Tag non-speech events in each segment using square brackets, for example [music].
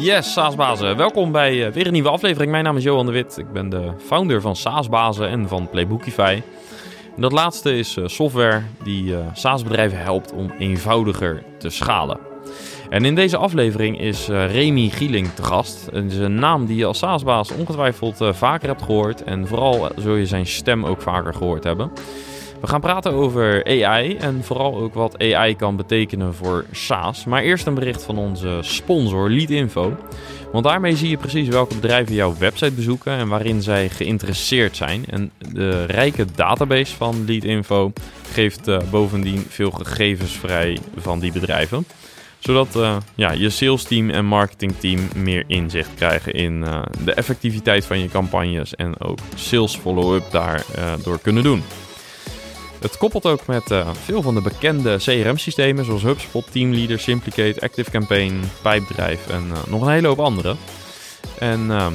Yes, SaaSbazen. Welkom bij uh, weer een nieuwe aflevering. Mijn naam is Johan de Wit. Ik ben de founder van SaaSbazen en van Playbookify. En dat laatste is uh, software die uh, SaaS-bedrijven helpt om eenvoudiger te schalen. En in deze aflevering is Remy Gieling te gast. Het is een naam die je als SaaSbaas ongetwijfeld vaker hebt gehoord. En vooral zul je zijn stem ook vaker gehoord hebben. We gaan praten over AI en vooral ook wat AI kan betekenen voor SaaS. Maar eerst een bericht van onze sponsor Leadinfo. Want daarmee zie je precies welke bedrijven jouw website bezoeken en waarin zij geïnteresseerd zijn. En de rijke database van Leadinfo geeft uh, bovendien veel gegevens vrij van die bedrijven zodat uh, ja, je sales team en marketingteam meer inzicht krijgen in uh, de effectiviteit van je campagnes en ook sales follow-up daardoor uh, kunnen doen. Het koppelt ook met uh, veel van de bekende CRM-systemen zoals HubSpot, Teamleader, Simplicate, ActiveCampaign, Pipedrive en uh, nog een hele hoop andere. En uh,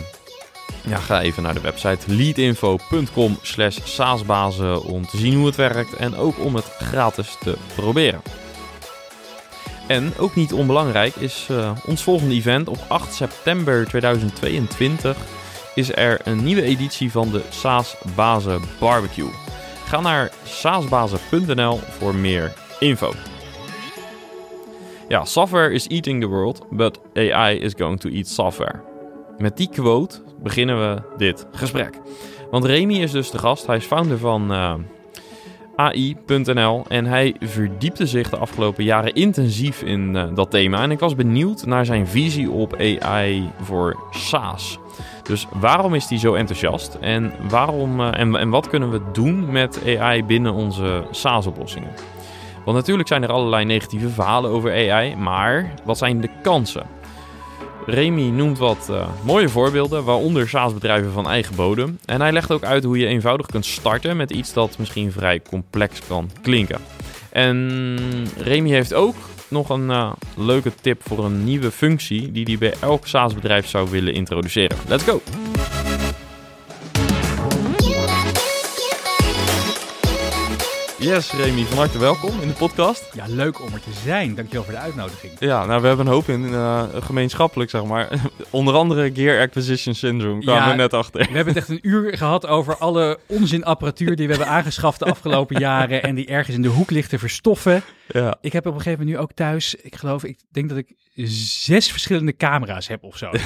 ja, ga even naar de website leadinfo.com slash saasbazen om te zien hoe het werkt en ook om het gratis te proberen. En ook niet onbelangrijk is ons volgende event op 8 september 2022 is er een nieuwe editie van de SaaS Bazen Barbecue. Ga naar saasbazen.nl voor meer info. Ja, software is eating the world, but AI is going to eat software. Met die quote beginnen we dit gesprek. Want Remy is dus de gast. Hij is founder van uh, AI.nl en hij verdiepte zich de afgelopen jaren intensief in uh, dat thema. En ik was benieuwd naar zijn visie op AI voor SaaS. Dus waarom is hij zo enthousiast en, waarom, uh, en, en wat kunnen we doen met AI binnen onze SaaS-oplossingen? Want natuurlijk zijn er allerlei negatieve verhalen over AI, maar wat zijn de kansen? Remy noemt wat uh, mooie voorbeelden, waaronder SaaS-bedrijven van eigen bodem. En hij legt ook uit hoe je eenvoudig kunt starten met iets dat misschien vrij complex kan klinken. En Remy heeft ook nog een uh, leuke tip voor een nieuwe functie die hij bij elk SaaS-bedrijf zou willen introduceren. Let's go! Yes, Remy, van harte welkom in de podcast. Ja, leuk om er te zijn. Dankjewel voor de uitnodiging. Ja, nou, we hebben een hoop in uh, gemeenschappelijk, zeg maar. [laughs] Onder andere Gear Acquisition Syndrome, kwamen ja, we net achter. We hebben het echt een uur gehad over alle onzinapparatuur die we hebben aangeschaft de afgelopen jaren en die ergens in de hoek ligt te verstoffen. Ja. Ik heb op een gegeven moment nu ook thuis, ik geloof, ik denk dat ik zes verschillende camera's heb of zo. [laughs] [laughs]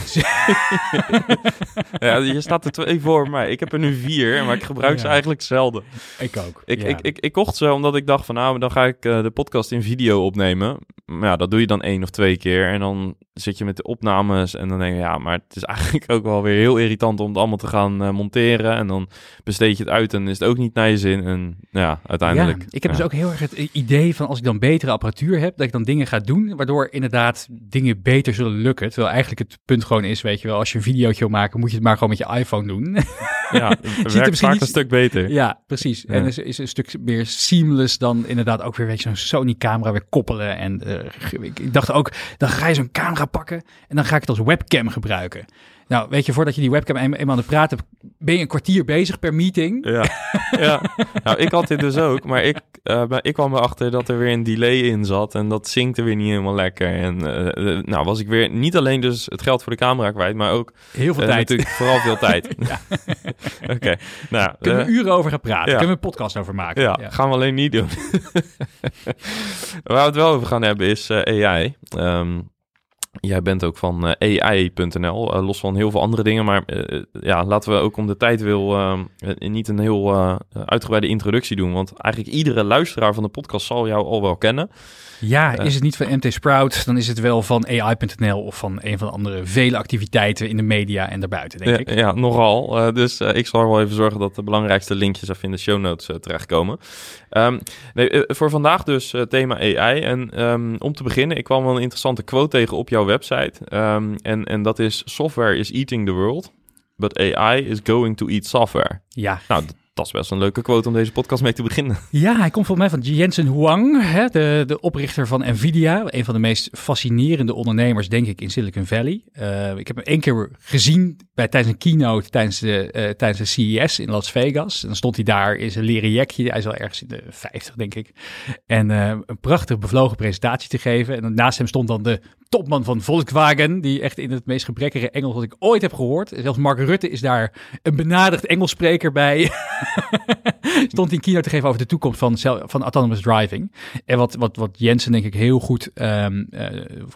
ja, je staat er twee voor mij. Ik heb er nu vier, maar ik gebruik ja. ze eigenlijk zelden. Ik ook. Ik, ja. ik, ik, ik, kocht ze omdat ik dacht van nou, dan ga ik uh, de podcast in video opnemen. Maar ja, dat doe je dan één of twee keer en dan zit je met de opnames en dan denk je ja, maar het is [laughs] eigenlijk ook wel weer heel irritant om het allemaal te gaan uh, monteren en dan besteed je het uit en is het ook niet naar je zin en ja, uiteindelijk. ik heb dus ook heel erg het idee van als ik dan betere apparatuur heb, dat ik dan dingen ga doen waardoor inderdaad dingen beter zullen lukken. Terwijl eigenlijk het punt gewoon is, weet je wel, als je een videootje wil maken, moet je het maar gewoon met je iPhone doen. [laughs] Ja, het werkt vaak een stuk beter. Ja, precies. Ja. En is, is een stuk meer seamless dan inderdaad ook weer, weet je, zo'n Sony-camera weer koppelen. En uh, ik dacht ook, dan ga je zo'n camera pakken en dan ga ik het als webcam gebruiken. Nou, weet je, voordat je die webcam eenmaal aan de praat hebt, ben je een kwartier bezig per meeting. Ja, [laughs] ja. nou, ik had dit dus ook, maar ik, uh, ik kwam erachter dat er weer een delay in zat en dat zinkte weer niet helemaal lekker. En uh, nou was ik weer niet alleen dus het geld voor de camera kwijt, maar ook... Heel veel uh, tijd. Natuurlijk vooral veel tijd. [laughs] [laughs] Oké, okay. nou... Kunnen we uren over gaan praten, ja. kunnen we een podcast over maken. Ja, ja. gaan we alleen niet doen. Waar we het wel over gaan hebben is AI. Um, Jij bent ook van uh, AI.nl, uh, los van heel veel andere dingen. Maar uh, ja, laten we ook om de tijd wil niet een heel uitgebreide introductie doen. Want eigenlijk iedere luisteraar van de podcast zal jou al wel kennen. Ja, is het niet van MT Sprout, dan is het wel van AI.nl of van een van de andere vele activiteiten in de media en daarbuiten, denk ja, ik. Ja, nogal. Uh, dus uh, ik zal wel even zorgen dat de belangrijkste linkjes even in de show notes terechtkomen. Um, nee, voor vandaag dus thema AI. En um, om te beginnen, ik kwam wel een interessante quote tegen op jouw website. Um, en, en dat is: Software is eating the world, but AI is going to eat software. Ja. Nou, dat is best een leuke quote om deze podcast mee te beginnen. Ja, hij komt volgens mij van Jensen Huang, hè, de, de oprichter van Nvidia. Een van de meest fascinerende ondernemers, denk ik, in Silicon Valley. Uh, ik heb hem één keer gezien bij, tijdens een keynote tijdens de, uh, tijdens de CES in Las Vegas. Dan stond hij daar in zijn leren. Hij is al ergens in de 50, denk ik. En uh, een prachtig bevlogen presentatie te geven. En naast hem stond dan de topman van Volkswagen, die echt in het meest gebrekkige Engels wat ik ooit heb gehoord. Zelfs Mark Rutte is daar een benadigd Engelsspreker bij. [laughs] Stond in keynote te geven over de toekomst van, van autonomous driving. En wat, wat, wat Jensen denk ik heel goed, um, uh,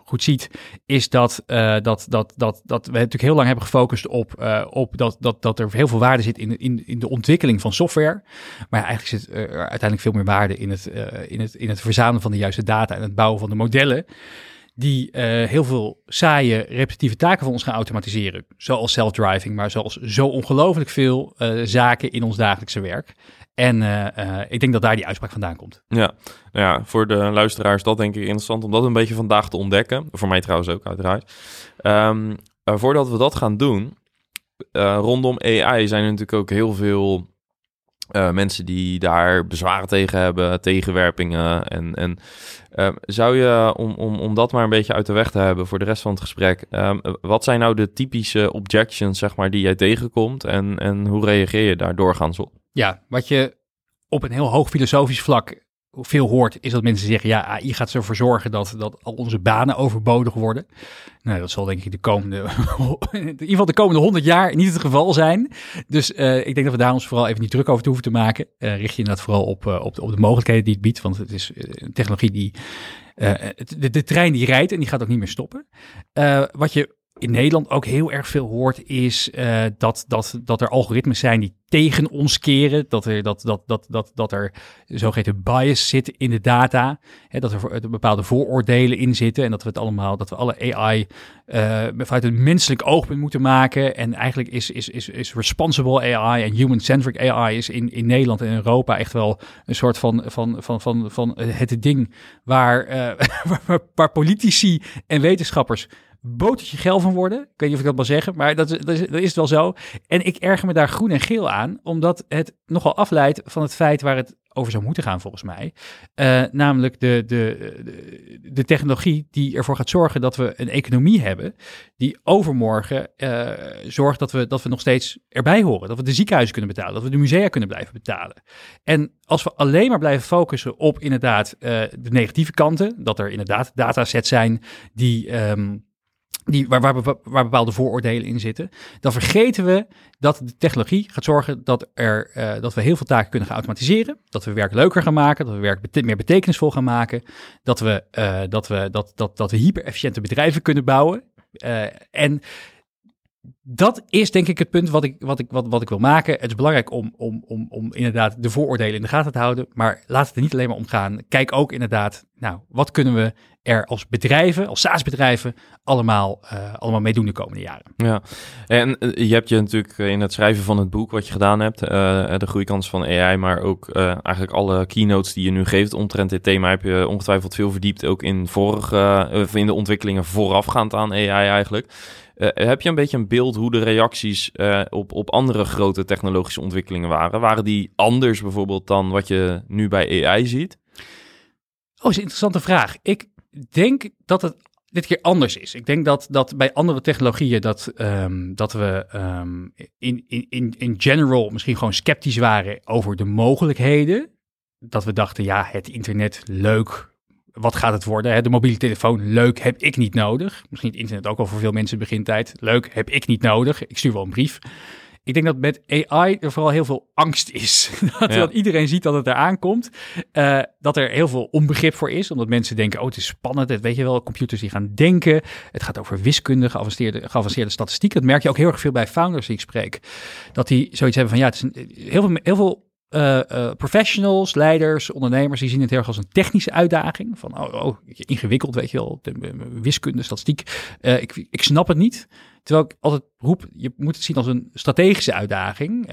goed ziet, is dat, uh, dat, dat, dat, dat we natuurlijk heel lang hebben gefocust op, uh, op dat, dat, dat er heel veel waarde zit in, in, in de ontwikkeling van software. Maar eigenlijk zit er uiteindelijk veel meer waarde in het, in, het, in het verzamelen van de juiste data en het bouwen van de modellen die uh, heel veel saaie, repetitieve taken van ons gaan automatiseren. Zoals self-driving, maar zoals zo ongelooflijk veel uh, zaken in ons dagelijkse werk. En uh, ik denk dat daar die uitspraak vandaan komt. Ja. Nou ja, voor de luisteraars dat denk ik interessant om dat een beetje vandaag te ontdekken. Voor mij trouwens ook uiteraard. Um, voordat we dat gaan doen, rondom AI zijn er natuurlijk ook heel veel uh, mensen die daar bezwaren tegen hebben, tegenwerpingen. En, en uh, zou je, om, om, om dat maar een beetje uit de weg te hebben voor de rest van het gesprek, uh, wat zijn nou de typische objections, zeg maar, die jij tegenkomt en, en hoe reageer je daar doorgaans op? Ja, wat je op een heel hoog filosofisch vlak veel hoort, is dat mensen zeggen, ja, AI gaat ervoor zorgen dat, dat al onze banen overbodig worden. Nou, dat zal denk ik de komende, [laughs] in ieder geval de komende honderd jaar niet het geval zijn. Dus uh, ik denk dat we daar ons vooral even niet druk over te hoeven te maken. Uh, richt je inderdaad vooral op, uh, op, de, op de mogelijkheden die het biedt, want het is een technologie die, de, de, trein die rijdt en die gaat ook niet meer stoppen. wat je in Nederland ook heel erg veel hoort, is uh, dat, dat, dat er algoritmes zijn die tegen ons keren. Dat er, dat, dat, dat, dat, dat er zogeheten bias zit in de data. Hè, dat er bepaalde vooroordelen in zitten. En dat we het allemaal, dat we alle AI eh, vanuit een menselijk oogpunt moeten maken. En eigenlijk is, is, is, is responsible AI en human-centric AI is in, in Nederland en Europa echt wel een soort van, van, van, van, van het ding waar, uh, [laughs] waar, waar politici en wetenschappers botertje gel van worden. Ik weet niet of ik dat mag zeggen, maar dat, dat, is, dat is het wel zo. En ik erger me daar groen en geel aan, omdat het nogal afleidt van het feit waar het over zou moeten gaan, volgens mij. Uh, namelijk de, de, de, technologie die ervoor gaat zorgen dat we een economie hebben die overmorgen uh, zorgt dat we, dat we nog steeds erbij horen. Dat we de ziekenhuizen kunnen betalen, dat we de musea kunnen blijven betalen. En als we alleen maar blijven focussen op inderdaad uh, de negatieve kanten, dat er inderdaad datasets zijn die... Um, die, waar, waar, bepaalde vooroordelen in zitten, dan vergeten we dat de technologie gaat zorgen dat, er, uh, dat we heel veel taken kunnen gaan automatiseren, dat we werk leuker gaan maken, dat we werk meer betekenisvol gaan maken, dat we, uh, dat we, dat, dat, dat we hyper-efficiënte bedrijven kunnen bouwen. Uh, en dat is denk ik het punt wat ik, wat ik, wat, wat ik wil maken. Het is belangrijk om, om, om, om inderdaad de vooroordelen in de gaten te houden. Maar laat het er niet alleen maar om gaan. Kijk ook inderdaad, nou, wat kunnen we er als bedrijven, als SaaS-bedrijven, allemaal, uh, allemaal mee doen de komende jaren. Ja, en uh, je hebt je natuurlijk in het schrijven van het boek wat je gedaan hebt, uh, de groeikans van AI, maar ook eigenlijk alle keynotes die je nu geeft omtrent dit thema, heb je ongetwijfeld veel verdiept, ook in, vorige, in de ontwikkelingen voorafgaand aan AI eigenlijk. Uh, heb je een beetje een beeld hoe de reacties uh, op, op andere grote technologische ontwikkelingen waren? Waren die anders bijvoorbeeld dan wat je nu bij AI ziet? Oh, is een interessante vraag. Ik denk dat het dit keer anders is. Ik denk dat, dat bij andere technologieën dat, um, dat we um, in, in, in general misschien gewoon sceptisch waren over de mogelijkheden. Dat we dachten, ja, het internet, leuk, wat gaat het worden? De mobiele telefoon, leuk, heb ik niet nodig. Misschien het internet ook al voor veel mensen begintijd. Leuk, heb ik niet nodig. Ik stuur wel een brief. Ik denk dat met AI er vooral heel veel angst is. [laughs] dat, dat, iedereen ziet dat het eraan komt. Uh, dat er heel veel onbegrip voor is. Omdat mensen denken, oh het is spannend. Het weet je wel, computers die gaan denken. Het gaat over wiskunde, geavanceerde, geavanceerde statistiek. Dat merk je ook heel erg veel bij founders die ik spreek. Dat die zoiets hebben van, ja, het is een, heel veel, heel veel uh, uh, professionals, leiders, ondernemers, die zien het heel erg als een technische uitdaging. Van, oh, oh ingewikkeld, weet je wel, de, wiskunde, statistiek. Uh, ik, ik snap het niet. Terwijl ik altijd roep, je moet het zien als een strategische uitdaging.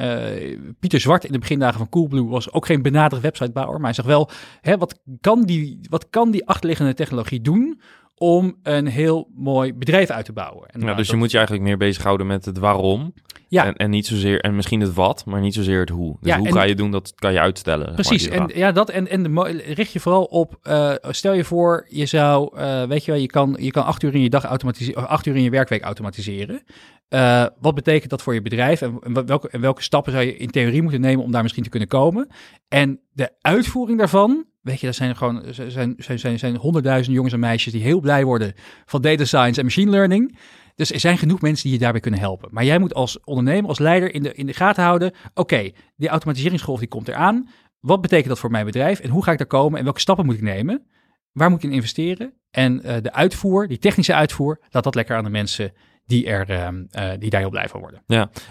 Pieter Zwart in de begindagen van Coolblue was ook geen benadigd websitebouwer. Maar hij zegt wel, hè, wat, kan die, wat kan die achterliggende technologie doen om een heel mooi bedrijf uit te bouwen. En ja, dus je moet je eigenlijk meer bezighouden met het waarom. Ja. En, en niet zozeer, en misschien het wat, maar niet zozeer het hoe. Dus Ja, hoe en- ga je doen, dat kan je uitstellen. zeg maar, Precies, en ja, dat en, en de, richt je vooral op, eh, stel je voor, je zou, eh, weet je wel, je kan, je kan acht uur in je dag automatiseren, acht uur in je werkweek automatiseren. Eh, wat betekent dat voor je bedrijf en, en welke, en welke stappen zou je in theorie moeten nemen om daar misschien te kunnen komen? En de uitvoering daarvan, weet je, dat zijn gewoon zijn, zijn, zijn, zijn honderdduizenden jongens en meisjes die heel blij worden van data science en machine learning. Dus er zijn genoeg mensen die je daarbij kunnen helpen. Maar jij moet als ondernemer, als leider in de, in de gaten houden, oké, die automatiseringsgolf die komt eraan. Wat betekent dat voor mijn bedrijf en hoe ga ik daar komen en welke stappen moet ik nemen? Waar moet ik in investeren? En eh, de uitvoer, die technische uitvoer, laat dat lekker aan de mensen die, er, ehm, eh, die daar heel blij van worden.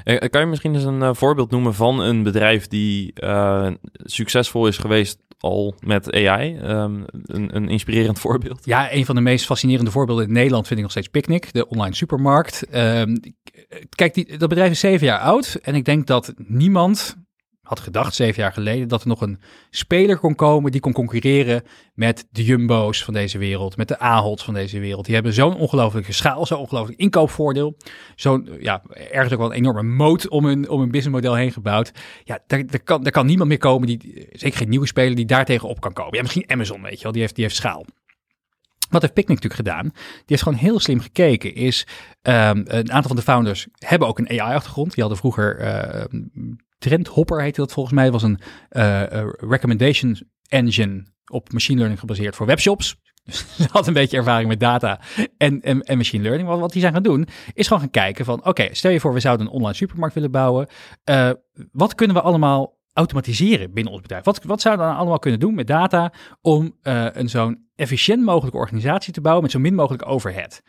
Eh, kan je misschien eens een voorbeeld noemen van een bedrijf die succesvol is geweest al met AI? Ehm, een, een inspirerend [laughs] voorbeeld. Ja, een van de meest fascinerende voorbeelden in Nederland vind ik nog steeds Picnic, de online supermarkt. Ehm, kijk, die, dat bedrijf is zeven jaar oud en ik denk dat niemand had gedacht zeven jaar geleden dat er nog een speler kon komen die kon concurreren met de Jumbo's van deze wereld, met de Aholds van deze wereld. Die hebben zo'n ongelooflijke schaal, zo'n ongelooflijk inkoopvoordeel, zo'n, ja, ergens ook wel een enorme moot om hun, om hun businessmodel heen gebouwd. Ja, daar, daar, kan, daar kan niemand meer komen, die, zeker geen nieuwe speler, die daar tegenop kan komen. Ja, misschien Amazon, weet je wel, die heeft, die heeft schaal. Wat heeft Picnic natuurlijk gedaan? Die heeft gewoon heel slim gekeken. Is ehm, een aantal van de founders hebben ook een AI-achtergrond. Die hadden vroeger eh Trendhopper heette dat volgens mij. Was een eh, eh, recommendation engine op machine learning gebaseerd voor webshops. [laughs] Dus ze had een beetje ervaring met data en, en, en machine learning. Wat die zijn gaan doen, is gewoon gaan kijken van... oké, stel je voor we zouden een online supermarkt willen bouwen. Eh, wat kunnen we allemaal automatiseren binnen ons bedrijf? Wat, wat zouden we allemaal kunnen doen met data om een zo'n efficiënt mogelijke organisatie te bouwen met zo min mogelijk overhead?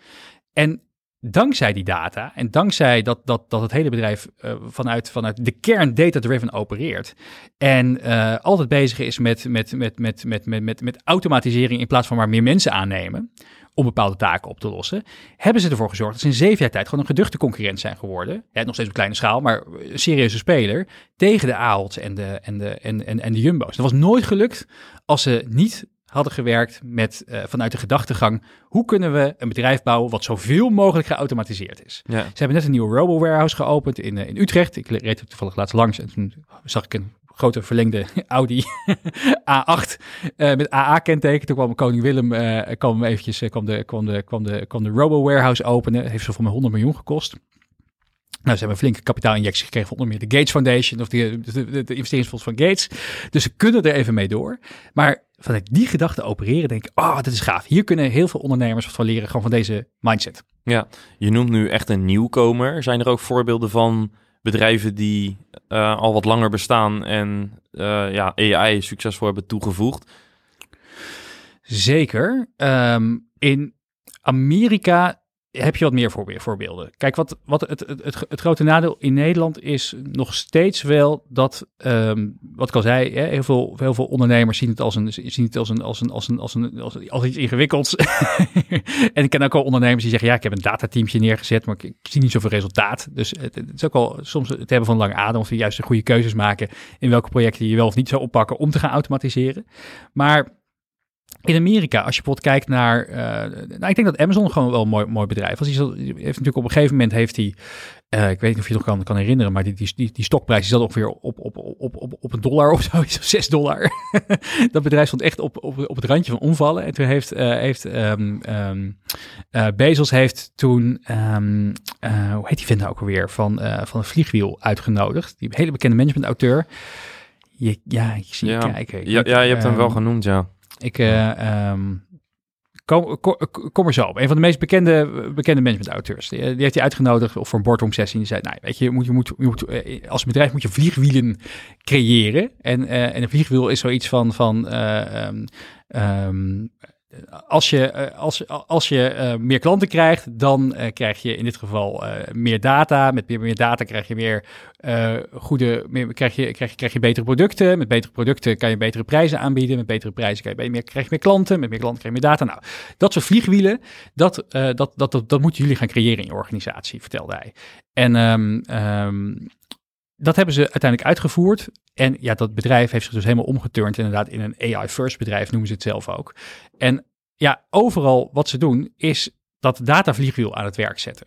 En dankzij die data en dankzij dat, dat, dat het hele bedrijf eh, vanuit, vanuit de kern data-driven opereert en eh, altijd bezig is met, met, met, met, met, met, met, met automatisering in plaats van maar meer mensen aannemen om bepaalde taken op te lossen, hebben ze ervoor gezorgd dat ze in zeven jaar tijd gewoon een geduchte concurrent zijn geworden. Ja, nog steeds op kleine schaal, maar een serieuze speler tegen de Aholds en de, en de, en, en, en de Jumbo's. Dat was nooit gelukt als ze niet hadden gewerkt met, eh, vanuit de gedachtegang, hoe kunnen we een bedrijf bouwen wat zoveel mogelijk geautomatiseerd is. Ja. Ze hebben net een nieuwe robo-warehouse geopend in, eh, in Utrecht. Ik reed er toevallig laatst langs en toen zag ik een grote verlengde [laughs] Audi [laughs] A8 eh, met AA-kenteken. Toen kwam koning Willem, eh, kwam eventjes, kwam de, kwam de, kwam de, kwam de robo-warehouse openen. Heeft zo voor mij 100 miljoen gekost. Nou, ze hebben een flinke kapitaalinjectie gekregen van onder meer de Gates Foundation of de, de, de, de investeringsfonds van Gates. Dus ze kunnen er even mee door. Maar vanuit die gedachte opereren denk ik, oh, dat is gaaf. Hier kunnen heel veel ondernemers wat van leren, gewoon van deze mindset. Je noemt nu echt een nieuwkomer. Zijn er ook voorbeelden van bedrijven die eh, al wat langer bestaan en eh, ja, AI succesvol hebben toegevoegd? Zeker. Ehm, in Amerika heb je wat meer voorbe- voorbeelden. Kijk, wat, wat het, het, het, grote nadeel in Nederland is nog steeds wel dat, ehm, wat ik al zei, hè, heel, veel, heel veel ondernemers zien het als een, zien het als een, als een, als een, als iets ingewikkelds. [laughs] en ik ken ook al ondernemers die zeggen, ja, ik heb een datateamje neergezet, maar ik, zie niet zoveel resultaat. Dus het, is ook al soms het hebben van lange adem of juist de goede keuzes maken in welke projecten je wel of niet zou oppakken om te gaan automatiseren. Maar in Amerika, als je bijvoorbeeld kijkt naar, eh, nou, ik denk dat Amazon gewoon wel een mooi, mooi bedrijf was. Die heeft natuurlijk op een gegeven moment heeft hij, eh, ik weet niet of je het nog kan, kan herinneren, maar die, die, die, die stokprijs die zat ongeveer op, op, op, op, op een dollar of of [laughs] zes dollar. [laughs] dat bedrijf stond echt op, op, op het randje van omvallen. En toen heeft, eh, heeft ehm, ehm, eh, Bezos heeft toen, ehm, eh, hoe heet die vent nou ook alweer, van, van een vliegwiel uitgenodigd. Die hele bekende managementauteur. Je, ja, ik zie Ja. kijken. Ja, ja je hebt hem wel genoemd, ja. Ik eh, ehm, kom, kom, er zo op. Een van de meest bekende, bekende managementauteurs. Die, die heeft hij uitgenodigd voor een boardroom sessie. Die zei, nou, weet je, je moet, je moet, je moet, eh, als bedrijf moet je vliegwielen creëren. En, eh, en een vliegwiel is zoiets van, van eh, ehm, ehm, als je, eh, als, als je eh, meer klanten krijgt, dan eh, krijg je in dit geval meer data. Met meer, meer data krijg je meer goede, meer, krijg, je, krijg, je, krijg je betere producten. Met betere producten kan je betere prijzen aanbieden. Met betere prijzen kan je meer, krijg je meer klanten. Met meer klanten krijg je meer data. Nou, dat soort vliegwielen, dat, dat, dat, dat, dat moeten jullie gaan creëren in je organisatie, vertelde hij. En ehm, ehm, dat hebben ze uiteindelijk uitgevoerd. En ja, dat bedrijf heeft zich dus helemaal omgeturnd inderdaad in een AI-first bedrijf, noemen ze het zelf ook. En ja, overal wat ze doen is dat datavliegwiel aan het werk zetten.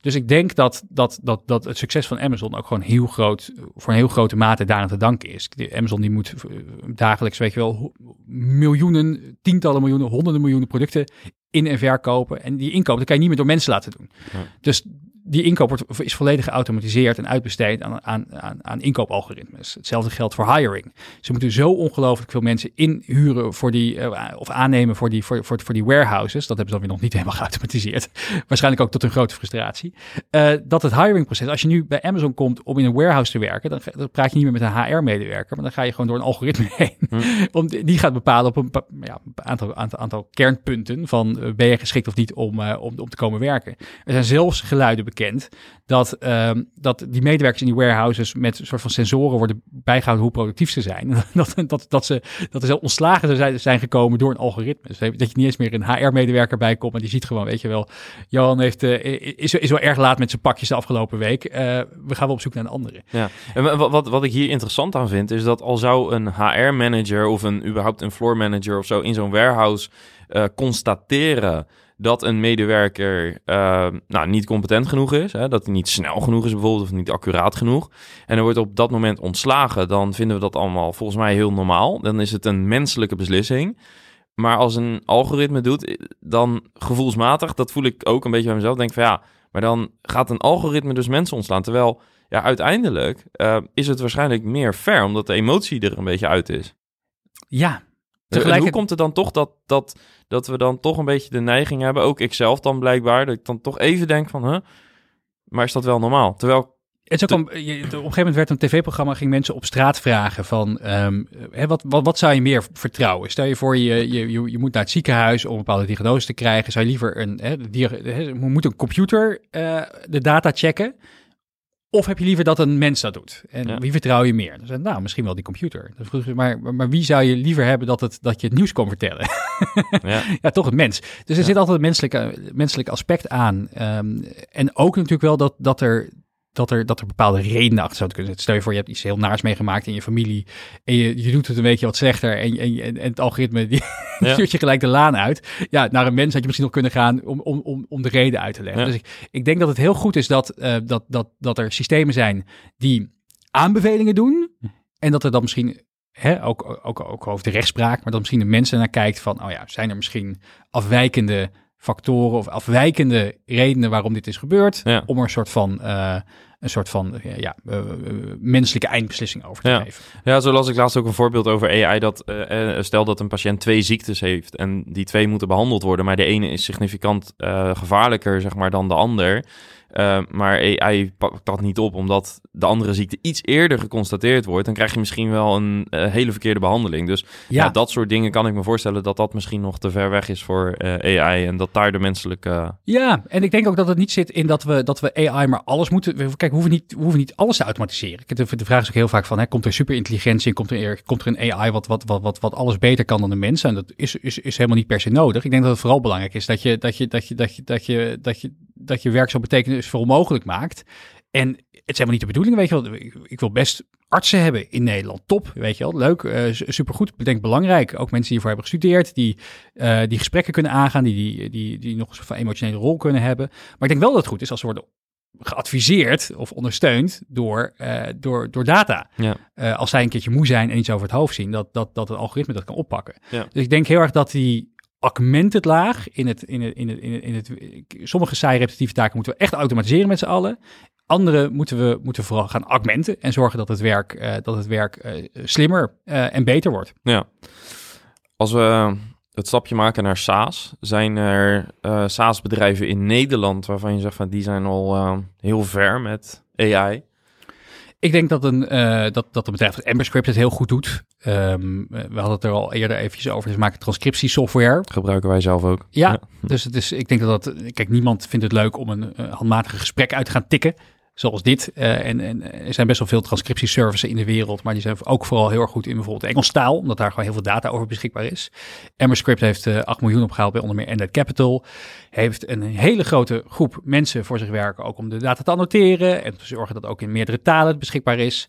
Dus ik denk dat, dat, dat, dat het succes van Amazon ook gewoon heel groot, voor een heel grote mate daaraan te danken is. Amazon die moet eh, dagelijks, weet je wel, miljoenen, tientallen miljoenen, honderden miljoenen producten in en verkopen. En die inkoop, dat kan je niet meer door mensen laten doen. Ja. Dus die inkoop wordt, is volledig geautomatiseerd en uitbesteed aan, aan, aan, aan inkoopalgoritmes. Hetzelfde geldt voor hiring. Ze moeten zo ongelooflijk veel mensen inhuren voor die, uh, of aannemen voor die, voor, voor, voor die warehouses. Dat hebben ze dan weer nog niet helemaal [laughs] geautomatiseerd. Waarschijnlijk ook tot een grote frustratie. Uh, dat het hiringproces, als je nu bij Amazon komt om in een warehouse te werken, dan, dan praat je niet meer met een HR-medewerker, maar dan ga je gewoon door een algoritme [laughs] heen. Hm. Om, die gaat bepalen op een, ja, aantal, aantal, aantal kernpunten van uh, ben je geschikt of niet om, om, om te komen werken. Er zijn zelfs geluiden bekend dat, um, dat die medewerkers in die warehouses met een soort van sensoren worden bijgehouden hoe productief ze zijn. [laughs] dat, dat, dat, ze, dat zelf ontslagen zijn, zijn gekomen door een algoritme. Dus dat je niet eens meer een HR-medewerker bij komt, maar die ziet gewoon, weet je wel, Johan heeft, uh, is, is wel erg laat met zijn pakjes de afgelopen week. Uh, we gaan wel op zoek naar een andere. Ja, en wat, wat, wat ik hier interessant aan vind, is dat al zou een HR-manager of een überhaupt een floor manager of zo in zo'n warehouse uh, constateren dat een medewerker uh, nou, niet competent genoeg is. Hè, dat hij niet snel genoeg is bijvoorbeeld of niet accuraat genoeg. En er wordt op dat moment ontslagen. Dan vinden we dat allemaal volgens mij heel normaal. Dan is het een menselijke beslissing. Maar als een algoritme doet, dan gevoelsmatig, dat voel ik ook een beetje bij mezelf. Denk van ja, maar dan gaat een algoritme dus mensen ontslaan. Terwijl ja, uiteindelijk uh, is het waarschijnlijk meer fair, omdat de emotie er een beetje uit is. Ja. Tegelijk... Hoe komt het dan toch dat, dat dat we dan toch een beetje de neiging hebben, ook ikzelf dan blijkbaar, dat ik dan toch even denk van, huh, maar is dat wel normaal? Terwijl het is ook om, je, op een gegeven moment werd een tv-programma, ging mensen op straat vragen van, um, hè, wat, wat, wat zou je meer vertrouwen? Stel je voor, je, je, je, moet naar het ziekenhuis om een bepaalde diagnose te krijgen. Zou je liever een, hè, de, moet een computer uh, de data checken? Of heb je liever dat een mens dat doet? En ja. wie vertrouw je meer? Dan nou, misschien wel die computer. Je, maar, maar, wie zou je liever hebben dat, het, dat je het nieuws kon vertellen? ja. [laughs] ja, toch het mens. Dus er ja. zit altijd een menselijk, menselijk aspect aan. Um, en ook natuurlijk wel dat, dat er dat er, dat er bepaalde redenen achter zouden kunnen zitten. Stel je voor, je hebt iets heel naars meegemaakt in je familie en je, je doet het een beetje wat slechter en, en, en, het algoritme [laughs] die ja. stuurt je gelijk de laan uit. Ja, naar een mens had je misschien nog kunnen gaan om, om, om, om de reden uit te leggen. Ja. Dus ik, ik denk dat het heel goed is dat, uh, dat, dat, dat er systemen zijn die aanbevelingen doen en dat er dan misschien Hè, ook, ook, ook over de rechtspraak, maar dat misschien de mensen naar kijkt van, oh ja, zijn er misschien afwijkende factoren of afwijkende redenen waarom dit is gebeurd, ja. om er een soort van uh, een soort van ja, uh, menselijke eindbeslissing over te ja. geven. Ja, zo las ik laatst ook een voorbeeld over AI. Dat stel dat een patiënt twee ziektes heeft en die twee moeten behandeld worden, maar de ene is significant gevaarlijker zeg maar, dan de ander. Uh, maar AI pakt dat niet op, omdat de andere ziekte iets eerder geconstateerd wordt. Dan krijg je misschien wel een uh, hele verkeerde behandeling. Dus ja. ja. dat soort dingen kan ik me voorstellen dat dat misschien nog te ver weg is voor uh, AI. En dat daar de menselijke. Ja, en ik denk ook dat het niet zit in dat we, dat we AI maar alles moeten. Kijk, we hoeven niet, we hoeven niet alles te automatiseren. De, de vraag is ook heel vaak van: hè, komt er superintelligentie en komt er, komt er een AI wat, wat, wat, wat, wat alles beter kan dan de mensen? En dat is, is, is helemaal niet per se nodig. Ik denk dat het vooral belangrijk is dat je, dat je, dat je, dat je, dat je, dat je, dat je werk zo betekenisvol mogelijk maakt. En het is helemaal niet de bedoeling, weet je wel. Ik wil best artsen hebben in Nederland. Top, weet je wel. Leuk, uh, supergoed. Ik denk belangrijk. Ook mensen die hiervoor hebben gestudeerd, die, uh, die gesprekken kunnen aangaan, die, die, die, die nog een soort van emotionele rol kunnen hebben. Maar ik denk wel dat het goed is als ze worden geadviseerd of ondersteund door, uh, door, door data. Ja. Uh, als zij een keertje moe zijn en iets over het hoofd zien, dat, dat, dat het algoritme dat kan oppakken. Ja. Dus ik denk heel erg dat die augmented laag in het, in het, in het, in het, in het, sommige saai repetitieve taken moeten we echt automatiseren met z'n allen. Andere moeten we moeten vooral gaan augmenten en zorgen dat het werk, uh, dat het werk uh, slimmer uh, en beter wordt. Ja. Als we het stapje maken naar SaaS, zijn er SaaS-bedrijven in Nederland waarvan je zegt van die zijn al heel ver met AI? Ik denk dat een, uh, dat, dat een bedrijf als Emberscript het heel goed doet. Um, we hadden het er al eerder eventjes over. Ze maken transcriptiesoftware. Gebruiken wij zelf ook. Ja, ja. dus het is, ik denk dat dat... Kijk, niemand vindt het leuk om een uh, handmatige gesprek uit te gaan tikken. Zoals dit. Uh, en, en er zijn best wel veel transcriptieservices in de wereld. Maar die zijn ook vooral heel erg goed in bijvoorbeeld Engels taal. Omdat daar gewoon heel veel data over beschikbaar is. Emberscript heeft uh, 8 miljoen opgehaald bij onder meer Ended Capital. Heeft een hele grote groep mensen voor zich werken. Ook om de data te annoteren. En te zorgen dat ook in meerdere talen beschikbaar is.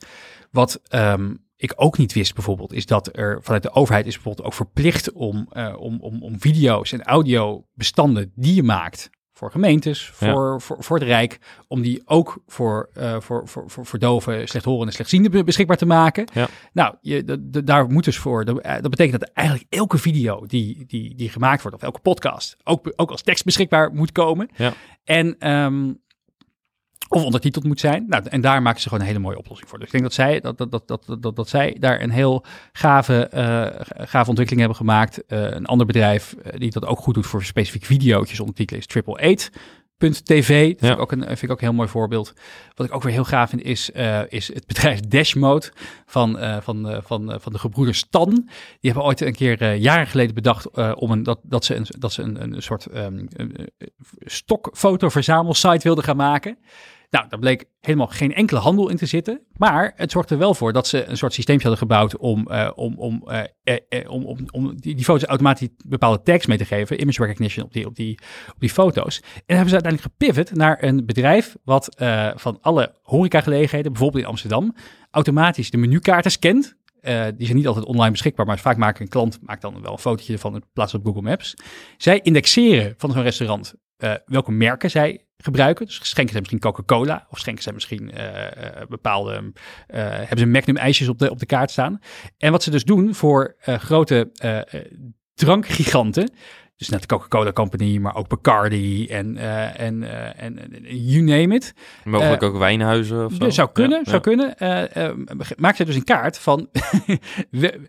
Wat um, ik ook niet wist bijvoorbeeld, is dat er vanuit de overheid is bijvoorbeeld ook verplicht om, uh, om, om, om video's en audiobestanden die je maakt voor gemeentes, Ja. voor, voor, voor het Rijk, om die ook voor, eh, voor, voor, voor, voor doven, slechthorenden en slechtzienden be- beschikbaar te maken. Ja. Nou, je, de, de- daar moet dus voor, dat, eh, dat betekent dat eigenlijk elke video die, die, die gemaakt wordt, of elke podcast, ook, ook als tekst beschikbaar moet komen. Ja. En ehm, of ondertiteld moet zijn. Nou, en daar maken ze gewoon een hele mooie oplossing voor. Dus ik denk dat zij, dat, dat, dat, dat, dat, dat zij daar een heel gave, eh, gave ontwikkeling hebben gemaakt. Eh, een ander bedrijf eh, die dat ook goed doet voor specifiek video's ondertitelen is Triple Eight. .tv, dat vind, ik ook een, vind ik ook een heel mooi voorbeeld. Wat ik ook weer heel gaaf vind, is, is het bedrijf Dashmode van, van, van, van de gebroeders Stan. Die hebben ooit een keer jaren geleden bedacht om een, dat, dat ze een, dat ze een, een soort ehm, een, een stokfoto-verzamelsite wilden gaan maken. Nou, daar bleek helemaal geen enkele handel in te zitten. Maar het zorgde er wel voor dat ze een soort systeempje hadden gebouwd om, eh, om, om, eh, eh, eh, om, om, die, die foto's automatisch bepaalde tags mee te geven. Image recognition op die, op die, op die foto's. En dan hebben ze uiteindelijk gepivot naar een bedrijf wat van alle horecagelegenheden, bijvoorbeeld in Amsterdam, automatisch de menukaarten scant. Die zijn niet altijd online beschikbaar, maar vaak maakt een klant maakt dan wel een fotootje ervan in plaats op Google Maps. Zij indexeren van zo'n restaurant welke merken zij gebruiken. Dus schenken ze misschien Coca-Cola of schenken ze misschien eh, eh, bepaalde, eh, hebben ze Magnum ijsjes op de, op de kaart staan. En wat ze dus doen voor grote drankgiganten, dus net de Coca-Cola Company, maar ook Bacardi en, en, en, you name it. Mogelijk ook wijnhuizen of zo. Dus zou kunnen, Ja, zou ja. kunnen. Maak ze dus een kaart van. [laughs] we-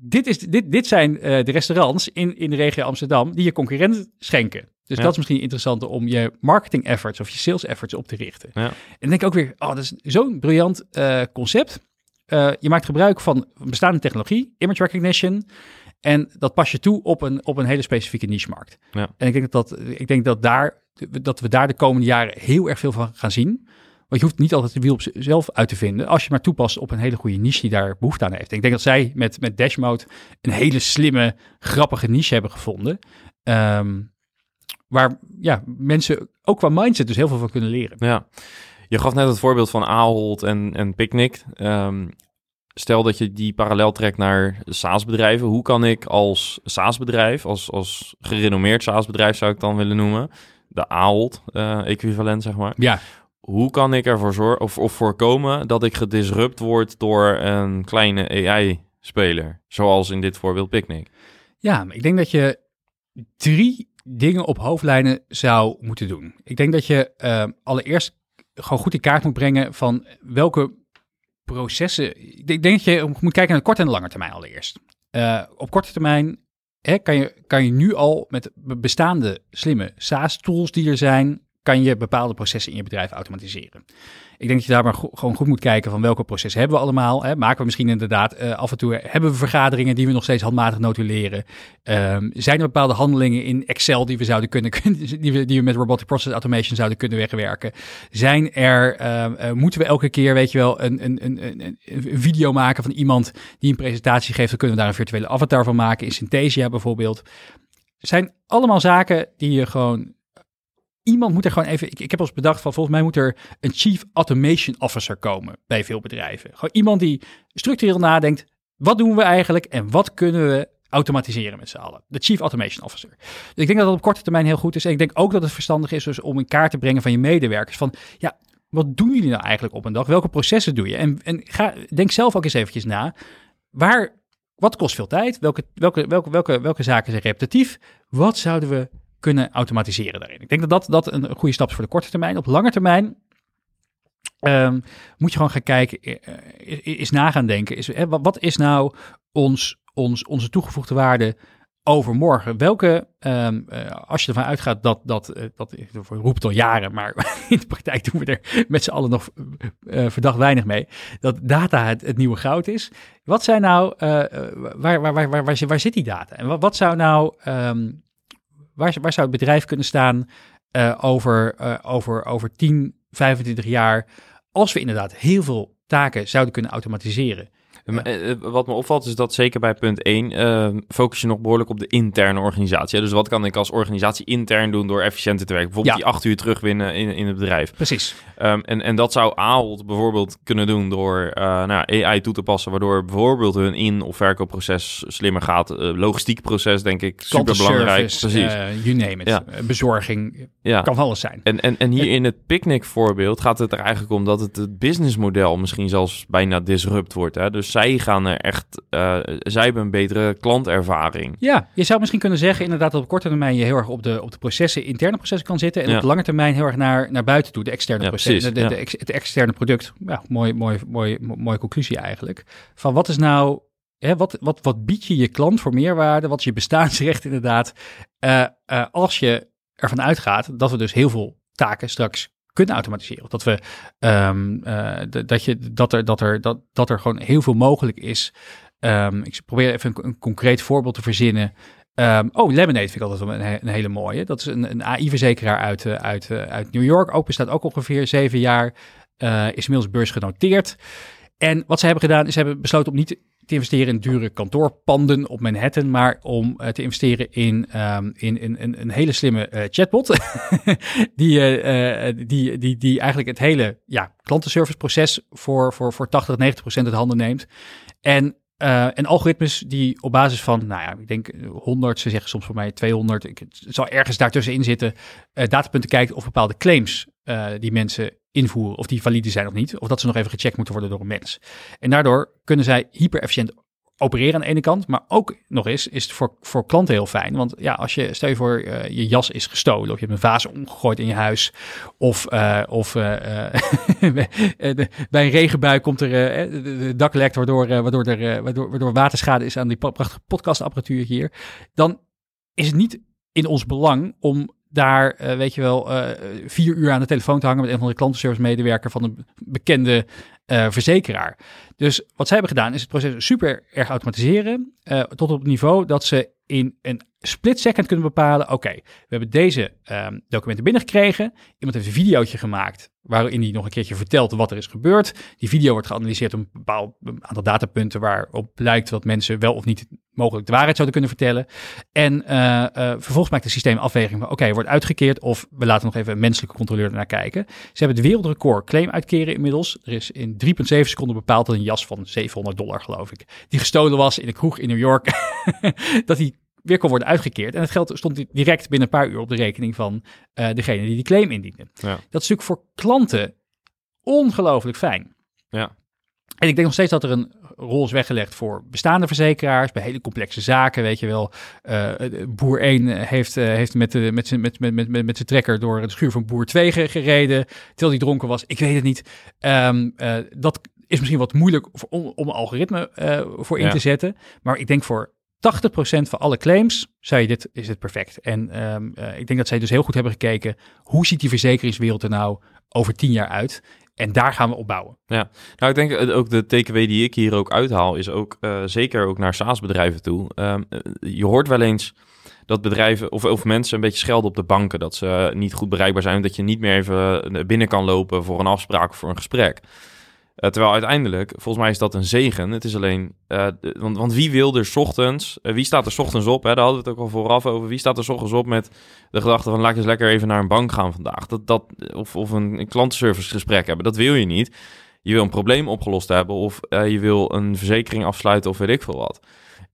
dit, is, dit, dit zijn eh, de restaurants in, in de regio Amsterdam die je concurrent schenken. Dus Ja. dat is misschien interessant om je marketing efforts of je sales efforts op te richten. Ja. En dan denk ik ook weer, oh, dat is zo'n briljant eh, concept. Eh, je maakt gebruik van bestaande technologie, image recognition. En dat pas je toe op een, op een hele specifieke niche-markt. Ja. En ik denk dat, dat, ik denk dat, daar, dat we daar de komende jaren heel erg veel van gaan zien. Want je hoeft niet altijd de wiel op zichzelf uit te vinden. Als je maar toepast op een hele goede niche die daar behoefte aan heeft. Ik denk dat zij met, met Dashmode een hele slimme, grappige niche hebben gevonden. Ehm, waar ja, mensen ook qua mindset dus heel veel van kunnen leren. Ja, je gaf net het voorbeeld van Ahold en, en Picnic. Ehm, stel dat je die parallel trekt naar SaaS-bedrijven. Hoe kan ik als SaaS-bedrijf, als, als gerenommeerd SaaS-bedrijf zou ik dan willen noemen, de Ahold-equivalent zeg maar. Ja, Hoe kan ik ervoor zorgen of, of voorkomen dat ik gedisrupt word door een kleine AI-speler? Zoals in dit voorbeeld Picnic. Ja, ik denk dat je drie dingen op hoofdlijnen zou moeten doen. Ik denk dat je eh, allereerst gewoon goed in kaart moet brengen van welke processen. Ik denk dat je moet kijken naar de korte en de lange termijn allereerst. Eh, op korte termijn hè, kan, je, kan je nu al met be- bestaande slimme SaaS-tools die er zijn, kan je bepaalde processen in je bedrijf automatiseren. Ik denk dat je daar maar gewoon goed moet kijken van welke processen hebben we allemaal. Hè? Maken we misschien inderdaad eh, af en toe, hebben we vergaderingen die we nog steeds handmatig notuleren? Ehm, zijn er bepaalde handelingen in Excel die we zouden [laughs] kunnen, die we, die we met robotic process automation zouden kunnen wegwerken? Zijn er, ehm, eh, moeten we elke keer, weet je wel, een, een, een, een, een video maken van iemand die een presentatie geeft? Dan kunnen we daar een virtuele avatar van maken, in Synthesia bijvoorbeeld. zijn allemaal zaken die je gewoon iemand moet er gewoon even. Ik, ik heb eens bedacht van volgens mij moet er een chief automation officer komen bij veel bedrijven. Gewoon iemand die structureel nadenkt. Wat doen we eigenlijk en wat kunnen we automatiseren met z'n allen? De chief automation officer. Dus ik denk dat dat op korte termijn heel goed is. En ik denk ook dat het verstandig is dus om in kaart te brengen van je medewerkers van ja. Wat doen jullie nou eigenlijk op een dag? Welke processen doe je? En, en ga, denk zelf ook eens eventjes na. Waar, wat kost veel tijd? Welke, welke, welke, welke, welke zaken zijn repetitief? Wat zouden we kunnen automatiseren daarin. Ik denk dat dat, dat een goede stap is voor de korte termijn. Op lange termijn ehm, moet je gewoon gaan kijken, eh, is, is na gaan denken. Is, eh, wat, is nou ons, ons, onze toegevoegde waarde overmorgen? Welke, ehm, eh, als je ervan uitgaat dat, dat, eh, dat ik roep het al jaren, maar [laughs] in de praktijk doen we er met z'n allen nog eh, verdacht weinig mee, dat data het, nieuwe goud is. Wat zijn nou, eh, eh, waar, waar, waar, waar, waar, waar zit die data? En wat, wat zou nou, ehm, waar, waar zou het bedrijf kunnen staan eh, over, eh, over, over 10, 25 jaar, als we inderdaad heel veel taken zouden kunnen automatiseren? Eh, eh, wat me opvalt is dat zeker bij punt 1 eh, focus je nog behoorlijk op de interne organisatie. Dus wat kan ik als organisatie intern doen door efficiënter te werken? Bijvoorbeeld Ja. die acht uur terugwinnen in, in het bedrijf. Precies. Ehm, en, en dat zou Ahold bijvoorbeeld kunnen doen door eh, nou, AI toe te passen, waardoor bijvoorbeeld hun in- of verkoopproces slimmer gaat. Eh, logistiek proces, denk ik, super belangrijk. Precies. you name it. Ja. Bezorging, ja. kan alles zijn. En, en, en hier in het picknick voorbeeld gaat het er eigenlijk om dat het, het businessmodel misschien zelfs bijna disrupt wordt. Hè? Dus zij gaan er echt, eh, zij hebben een betere klantervaring. Ja, je zou misschien kunnen zeggen inderdaad dat op korte termijn je heel erg op de, op de processen, interne processen kan zitten. En Ja. op de lange termijn heel erg naar, naar buiten toe, de externe Ja, processen, de, de, ja. de ex- het externe product. Ja, mooi, mooi, mooi, mo- mooie conclusie eigenlijk. Van wat is nou, hè, wat, wat, wat bied je je klant voor meerwaarde? Wat is je bestaansrecht inderdaad? Eh, eh, als je ervan uitgaat dat we dus heel veel taken straks kunnen automatiseren. Dat we d- dat je dat er dat er dat, dat er gewoon heel veel mogelijk is. Ehm, ik probeer even een, een concreet voorbeeld te verzinnen. Ehm, oh, Lemonade vind ik altijd een, een hele mooie. Dat is een, een AI-verzekeraar uit, eh, uit, eh, uit New York. Ook bestaat ook ongeveer zeven jaar. is inmiddels beursgenoteerd. En wat ze hebben gedaan, is ze hebben besloten om niet te investeren in dure kantoorpanden op Manhattan, maar om eh, te investeren in, ehm, in, in, een hele slimme eh, chatbot. [laughs] die, eh, die, die, die eigenlijk het hele ja, klantenserviceproces voor, voor, voor 80, 90 procent uit handen neemt. En, en algoritmes die op basis van, nou ja, ik denk 100, ze zeggen soms voor mij 200, ik, het zal ergens daartussenin zitten, datapunten kijkt of bepaalde claims die mensen invoeren, of die valide zijn of niet, of dat ze nog even gecheckt moeten worden door een mens. En daardoor kunnen zij hyper efficiënt opereren aan de ene kant, maar ook nog eens is het voor, voor klanten heel fijn. Want ja, als je, stel je voor, eh, je jas is gestolen of je hebt een vaas omgegooid in je huis of, eh, of eh, [laughs] bij- een regenbui komt er de dak lekt, waardoor, waardoor, er, waardoor, waardoor waterschade is aan die prachtige podcastapparatuur hier, dan is het niet in ons belang om daar, eh, weet je wel, eh, vier uur aan de telefoon te hangen met een van de klantenservice medewerker van een bekende eh, verzekeraar. Dus wat zij hebben gedaan is het proces super erg automatiseren tot op het niveau dat ze in een split second kunnen bepalen, oké, we hebben deze ehm, documenten binnengekregen, iemand heeft een videootje gemaakt waarin hij nog een keertje vertelt wat er is gebeurd. Die video wordt geanalyseerd op een bepaald aantal datapunten waarop blijkt dat mensen wel of niet mogelijk de waarheid zouden kunnen vertellen. En eh, vervolgens maakt het systeem afweging van, oké, wordt uitgekeerd of we laten nog even een menselijke controleur ernaar kijken. Ze hebben het wereldrecord claim uitkeren inmiddels. Er is in 3,7 seconden bepaald dat een jas van 700 dollar, geloof ik, die gestolen was in een kroeg in New York, [laughs] dat die weer kon worden uitgekeerd. En het geld stond direct binnen een paar uur op de rekening van eh, degene die die claim indiende. Ja. Dat is natuurlijk voor klanten ongelooflijk fijn. Ja. En ik denk nog steeds dat er een rol is weggelegd voor bestaande verzekeraars, bij hele complexe zaken, weet je wel. Eh, boer 1 heeft, eh, heeft met, de, met, zijn, met, met, met, met, zijn trekker door het schuur van boer 2 ge- gereden, terwijl hij dronken was. Ik weet het niet. Ehm, eh, dat is misschien wat moeilijk om, om een algoritme eh, voor in Ja. te zetten. Maar ik denk voor 80% van alle claims zei dit, is dit perfect. En ehm, eh, ik denk dat zij dus heel goed hebben gekeken, hoe ziet die verzekeringswereld er nou over 10 jaar uit? En daar gaan we op bouwen. Nou, ik denk eh, ook de takeaway die ik hier ook uithaal, is ook eh, zeker ook naar SaaS-bedrijven toe. Ehm, eh, je hoort wel eens dat bedrijven of, of mensen een beetje schelden op de banken, dat ze niet goed bereikbaar zijn, dat je niet meer even binnen kan lopen voor een afspraak of voor een gesprek. Eh, terwijl uiteindelijk, volgens mij is dat een zegen. Het is alleen, eh, want, want wie wil er ochtends, eh, wie staat er ochtends op? Hè? Daar hadden we het ook al vooraf over. Wie staat er ochtends op met de gedachte van laat ik eens lekker even naar een bank gaan vandaag. Dat, dat, of, of een, een klantenservicegesprek hebben. Dat wil je niet. Je wil een probleem opgelost hebben of je wil een verzekering afsluiten of weet ik veel wat.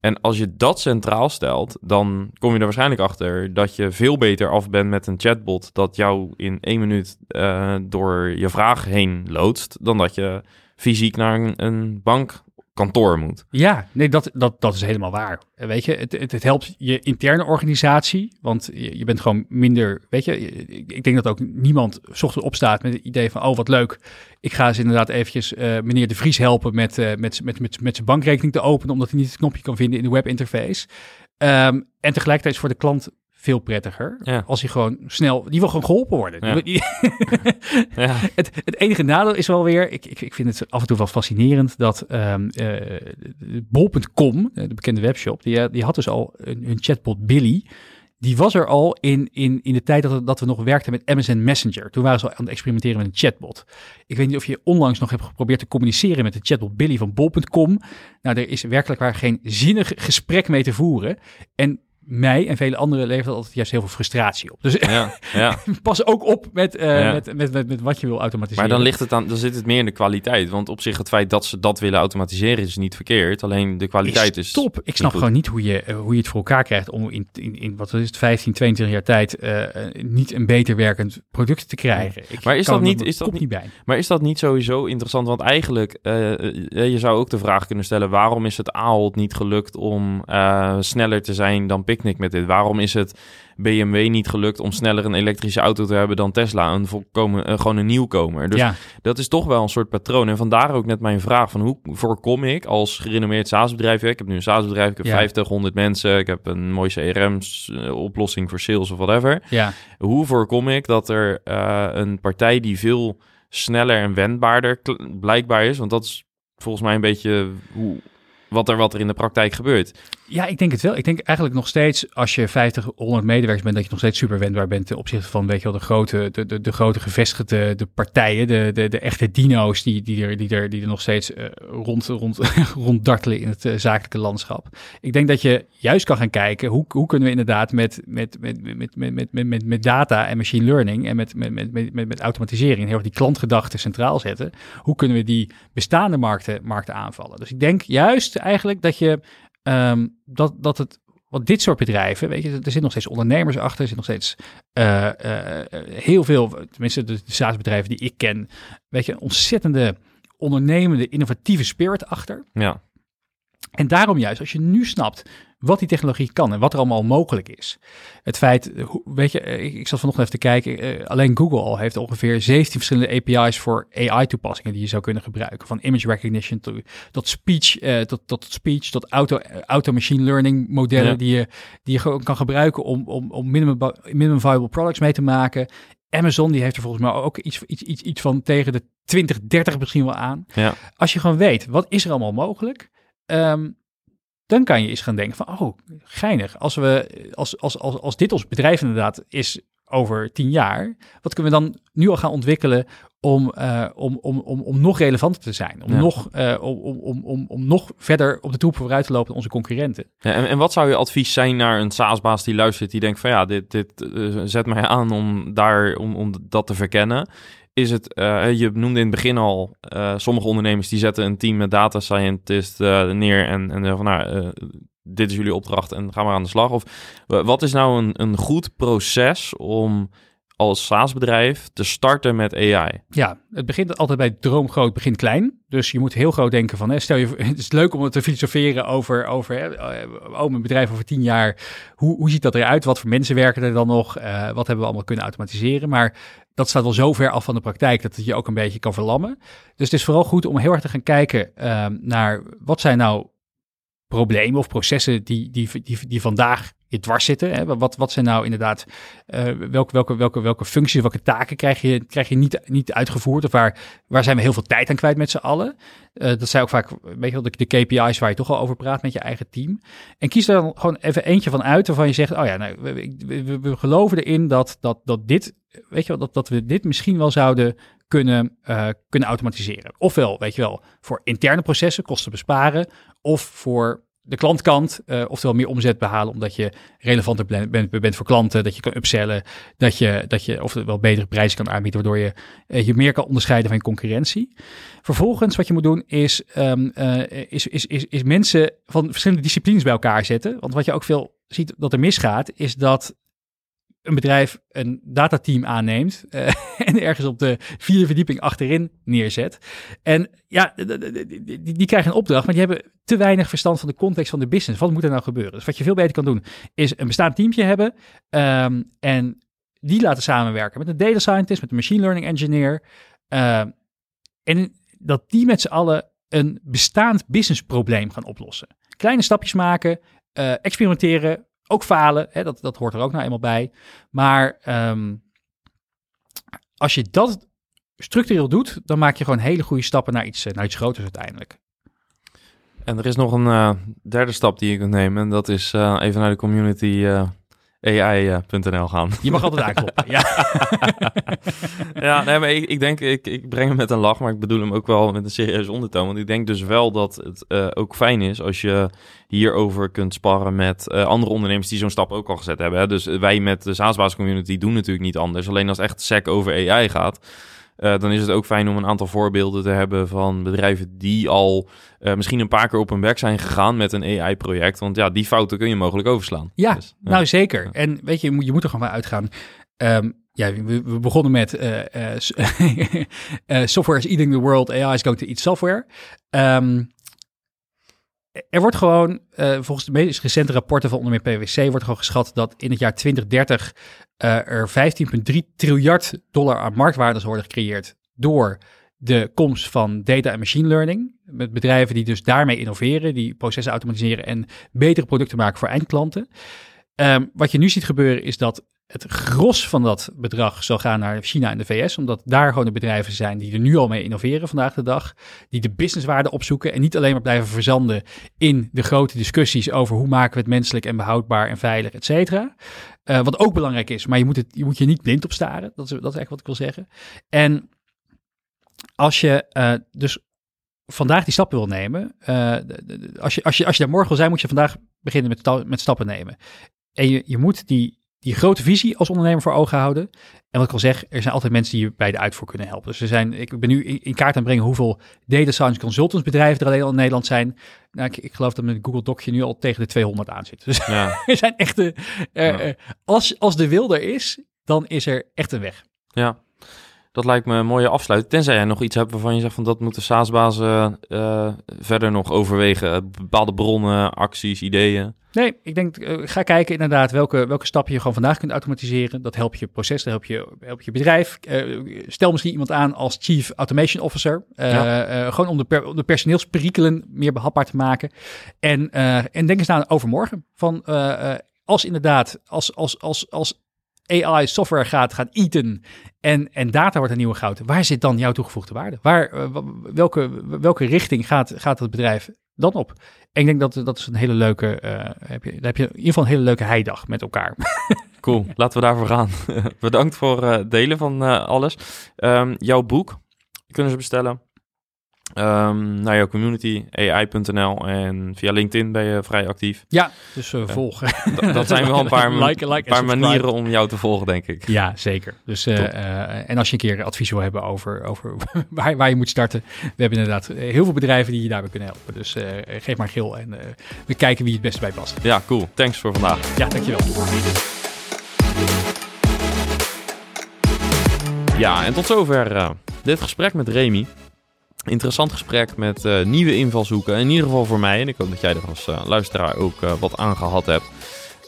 En als je dat centraal stelt, dan kom je er waarschijnlijk achter dat je veel beter af bent met een chatbot dat jou in één minuut eh, door je vraag heen loodst, dan dat je fysiek naar een, een bankkantoor moet. Ja, nee, dat, dat, dat is helemaal waar. Weet je, het, het, helpt je interne organisatie, want je, bent gewoon minder, weet je, ik, denk dat ook niemand ochtends opstaat met het idee van, oh wat leuk, ik ga eens inderdaad eventjes eh, meneer De Vries helpen met, eh, met, met, met, met zijn bankrekening te openen, omdat hij niet het knopje kan vinden in de webinterface. Ehm, en tegelijkertijd is voor de klant veel prettiger Ja. als hij gewoon snel, die wil gewoon geholpen worden. Ja. Die- Ja, [laughs] [laughs] het, het enige nadeel is wel weer, ik, ik, ik vind het af en toe wel fascinerend, dat ehm eh, bol.com, eh, de bekende webshop, die, eh, die had dus al een, een chatbot Billy. die was er al in, in, in de tijd dat, we- dat we nog werkten met MSN Messenger. Toen waren ze al aan het experimenteren met een chatbot. Ik weet niet of je onlangs nog hebt geprobeerd te communiceren met de chatbot Billy van bol.com. Nou, er is werkelijk waar geen zinnig gesprek mee te voeren. En mij en vele anderen levert dat altijd juist heel veel frustratie op. Dus Ja, ja. [laughs] pas ook op met, eh, Ja. met, met, met, met wat je wil automatiseren. Maar dan, ligt het aan, dan zit het meer in de kwaliteit. Want op zich het feit dat ze dat willen automatiseren is niet verkeerd. Alleen de kwaliteit is... top. Ik snap goed. gewoon niet hoe je, eh, hoe je het voor elkaar krijgt om in, in, in wat is het, 15, 22 jaar tijd eh, niet een beter werkend product te krijgen. Ik Maar is dat niet- is dat niet- bij? Maar is dat niet sowieso interessant? Want eigenlijk, je zou ook de vraag kunnen stellen... waarom is het Ahold niet gelukt om sneller te zijn dan Picnic met dit? Waarom is het BMW niet gelukt om sneller een elektrische auto te hebben dan Tesla? Een volkomen, eh, gewoon een nieuwkomer. Dus ja, dat is toch wel een soort patroon. En vandaar ook net mijn vraag van hoe voorkom ik als gerenommeerd SaaS-bedrijf... Ik heb nu een SaaS-bedrijf, ik heb Ja. 50, 100 mensen... ik heb een mooie CRM-oplossing voor sales of whatever. ja. Hoe voorkom ik dat er eh, een partij die veel sneller en wendbaarder blijkbaar is? Want dat is volgens mij een beetje hoe, wat, er, wat er in de praktijk gebeurt. Ja, ik denk het wel. Ik denk eigenlijk nog steeds, als je 50, 100 medewerkers bent, dat je nog steeds super wendbaar bent ten opzichte van, weet je wel, de grote, de, de, de grote gevestigde de partijen, de, de, de echte dino's die, die, er, die, er, die er nog steeds rond, rond, ronddartelen in het zakelijke landschap. Ik denk dat je juist kan gaan kijken, hoe, hoe kunnen we inderdaad met, met, met, met, met, met, met, met data en machine learning en met, met, met, met, met, met automatisering, heel erg die klantgedachte centraal zetten, hoe kunnen we die bestaande markten, markten aanvallen? Dus ik denk juist eigenlijk dat je Ehm, dat, dat het, want dit soort bedrijven, weet je, er zitten nog steeds ondernemers achter, er zit nog steeds eh, eh, heel veel, tenminste de, de SaaS-bedrijven die ik ken, weet je, een ontzettende ondernemende, innovatieve spirit achter. Ja, En daarom juist, als je nu snapt wat die technologie kan en wat er allemaal mogelijk is. Het feit, eh, weet je, eh, ik, zat vanochtend even te kijken, eh, alleen Google al heeft ongeveer 17 verschillende API's voor AI-toepassingen die je zou kunnen gebruiken. Van image recognition tot, tot speech, eh, tot, tot speech, tot auto, auto machine learning modellen Ja. die, je, die je gewoon kan gebruiken om, om, om minimum, minimum viable products mee te maken. Amazon die heeft er volgens mij ook iets, iets, iets, iets van tegen de 20, 30 misschien wel aan. ja. Als je gewoon weet, wat is er allemaal mogelijk? Ehm, dan kan je eens gaan denken van, oh, geinig. Als, we, als, als, als, als dit ons bedrijf inderdaad is over tien jaar, wat kunnen we dan nu al gaan ontwikkelen om, eh, om, om, om, om nog relevanter te zijn? Om, Ja. nog, eh, om, om, om, om, om nog verder op de troep vooruit te lopen dan onze concurrenten. Ja, en, en wat zou je advies zijn naar een SaaS-baas die luistert, die denkt van ja, dit, dit eh, zet mij aan om, daar, om, om dat te verkennen? Is het, eh, je noemde in het begin al, eh, sommige ondernemers die zetten een team met data scientist eh, neer en, en van nou, dit is jullie opdracht en ga maar aan de slag. Of wa- wat is nou een, een goed proces om als SaaS-bedrijf te starten met AI? Ja, het begint altijd bij droom groot, begint klein. Dus je moet heel groot denken van, hè, stel je, [laughs] het is leuk om te filosoferen over, over hè, eh, oh, mijn bedrijf over tien jaar, hoe, hoe ziet dat eruit? Wat voor mensen werken er dan nog? Eh, wat hebben we allemaal kunnen automatiseren? Maar dat staat wel zo ver af van de praktijk dat het je ook een beetje kan verlammen. Dus het is vooral goed om heel erg te gaan kijken eh, naar wat zijn nou problemen of processen die, die, die, die vandaag dwars zitten. Hè? Wat, wat zijn nou inderdaad, eh, welke, welke, welke, welke functies, welke taken krijg je, krijg je niet, niet uitgevoerd? Of waar, waar zijn we heel veel tijd aan kwijt met z'n allen? Eh, dat zijn ook vaak, weet je de, de KPI's waar je toch al over praat met je eigen team. En kies er dan gewoon even eentje van uit waarvan je zegt, oh ja, nou, we geloven erin dat, dat, dat dit, weet je wel, dat, dat we dit misschien wel zouden kunnen, eh, kunnen automatiseren. Ofwel, weet je wel, voor interne processen, kosten besparen, of voor de klantkant, eh oftewel meer omzet behalen, omdat je relevanter bent, bent voor klanten, dat je kan upsellen, dat je, dat je oftewel betere prijzen kan aanbieden, waardoor je eh, je meer kan onderscheiden van je concurrentie. Vervolgens, wat je moet doen, is, ehm, eh, is, is, is, is mensen van verschillende disciplines bij elkaar zetten. Want wat je ook veel ziet dat er misgaat, is dat een bedrijf een datateam aanneemt eh, [laughs] en ergens op de vierde verdieping achterin neerzet. En ja, die, die krijgen een opdracht, maar die hebben te weinig verstand van de context van de business. Wat moet er nou gebeuren? Dus wat je veel beter kan doen, is een bestaand teampje hebben ehm, en die laten samenwerken met een data scientist, met een machine learning engineer. ehm, en dat die met z'n allen een bestaand businessprobleem gaan oplossen. Kleine stapjes maken, eh, experimenteren, ook falen. Hè, dat, dat hoort er ook nou eenmaal bij. Maar ehm, als je dat structureel doet, dan maak je gewoon hele goede stappen naar iets, eh, naar iets groters uiteindelijk. En er is nog een eh, derde stap die je kunt nemen. En dat is eh, even naar de community AI.nl gaan. Je mag altijd aankloppen. Ja. [laughs] ja, nee, maar ik, ik denk, ik, ik breng hem met een lach, maar ik bedoel hem ook wel met een serieuze ondertoon. Want ik denk dus wel dat het uh, ook fijn is als je hierover kunt sparren met uh, andere ondernemers die zo'n stap ook al gezet hebben. Hè? Dus wij met de SaaS community doen natuurlijk niet anders. Alleen als echt sec over AI gaat, uh, dan is het ook fijn om een aantal voorbeelden te hebben van bedrijven die al uh, misschien een paar keer op hun werk zijn gegaan met een AI-project. Want ja, die fouten kun je mogelijk overslaan. Ja, dus, ja. nou zeker. En weet je, je moet er gewoon van uitgaan. Um, ja, we, we, begonnen met uh, [laughs] software is eating the world, AI is going to eat software. Um, er wordt gewoon, uh, volgens de meest recente rapporten van onder meer PwC, wordt gewoon geschat dat in het jaar 2030 uh, er 15,3 triljard dollar aan marktwaarde worden gecreëerd door de komst van data en machine learning. Met bedrijven die dus daarmee innoveren, die processen automatiseren en betere producten maken voor eindklanten. Um, wat je nu ziet gebeuren is dat het gros van dat bedrag zal gaan naar China en de VS, omdat daar gewoon de bedrijven zijn die er nu al mee innoveren vandaag de dag, die de businesswaarde opzoeken en niet alleen maar blijven verzanden in de grote discussies over hoe maken we het menselijk en behoudbaar en veilig, et cetera. Uh, wat ook belangrijk is, maar je moet, het, je moet je niet blind op staren, dat is, dat is echt wat ik wil zeggen. En als je uh, dus vandaag die stappen wil nemen, uh, als, je, als, je, als je daar morgen wil zijn, moet je vandaag beginnen met, met stappen nemen. En je, je moet die die grote visie als ondernemer voor ogen houden. En wat ik al zeg, er zijn altijd mensen die je bij de uitvoer kunnen helpen. Dus er zijn, ik ben nu in, kaart aan het brengen hoeveel data science consultants bedrijven er alleen al in Nederland zijn. Nou, ik, ik geloof dat mijn Google Docje nu al tegen de 200 aan zit. Dus ja. [laughs] er zijn echte, uh, ja. als, als de wil er is, dan is er echt een weg. Ja, dat lijkt me een mooie afsluiting. Tenzij jij nog iets hebt waarvan je zegt van dat moeten SaaS-bazen uh, verder nog overwegen. Bepaalde bronnen, acties, ideeën. Nee, ik denk, uh, ga kijken inderdaad welke, welke stappen je gewoon vandaag kunt automatiseren. Dat helpt je proces, dat helpt je, helpt je bedrijf. Uh, stel misschien iemand aan als Chief Automation Officer. Ja. gewoon om de, per, om de personeelsperikelen meer behapbaar te maken. En, en denk eens na overmorgen. Van als inderdaad, als, als, als, als AI software gaat, gaat eten en, en data wordt een nieuwe goud. Waar zit dan jouw toegevoegde waarde? Waar, welke, welke richting gaat, gaat het bedrijf dan op? En ik denk dat dat is een hele leuke, uh, heb je, daar heb je in ieder geval een hele leuke heidag met elkaar. [laughs] Cool, laten we daarvoor gaan. [laughs] Bedankt voor het uh, delen van alles. Um, jouw boek kunnen ze bestellen Um, naar jouw community, ai.nl en via LinkedIn ben je vrij actief. Ja, dus uh, volgen. [laughs] dat zijn wel een paar, [laughs] like, like paar manieren om jou te volgen, denk ik. Ja, zeker. Dus, uh, uh, en als je een keer advies wil hebben over, over [laughs] waar, waar je moet starten. We hebben inderdaad heel veel bedrijven die je daarbij kunnen helpen. Dus geef maar gil en we kijken wie het beste bij past. Ja, cool. Thanks voor vandaag. Ja, dankjewel. Ja, en tot zover dit gesprek met Remy. Interessant gesprek met uh, nieuwe invalshoeken. In ieder geval voor mij. En ik hoop dat jij er als uh, luisteraar ook uh, wat aan gehad hebt.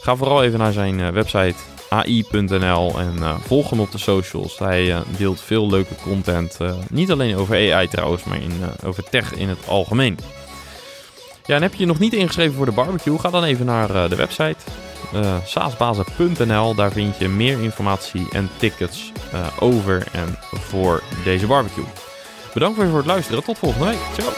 Ga vooral even naar zijn website ai.nl en volg hem op de socials. Hij deelt veel leuke content. niet alleen over AI trouwens, maar in, over tech in het algemeen. Ja, en heb je je nog niet ingeschreven voor de barbecue? Ga dan even naar de website saasbazen.nl. Daar vind je meer informatie en tickets over en voor deze barbecue. Bedankt weer voor het luisteren. Tot volgende week. Ciao.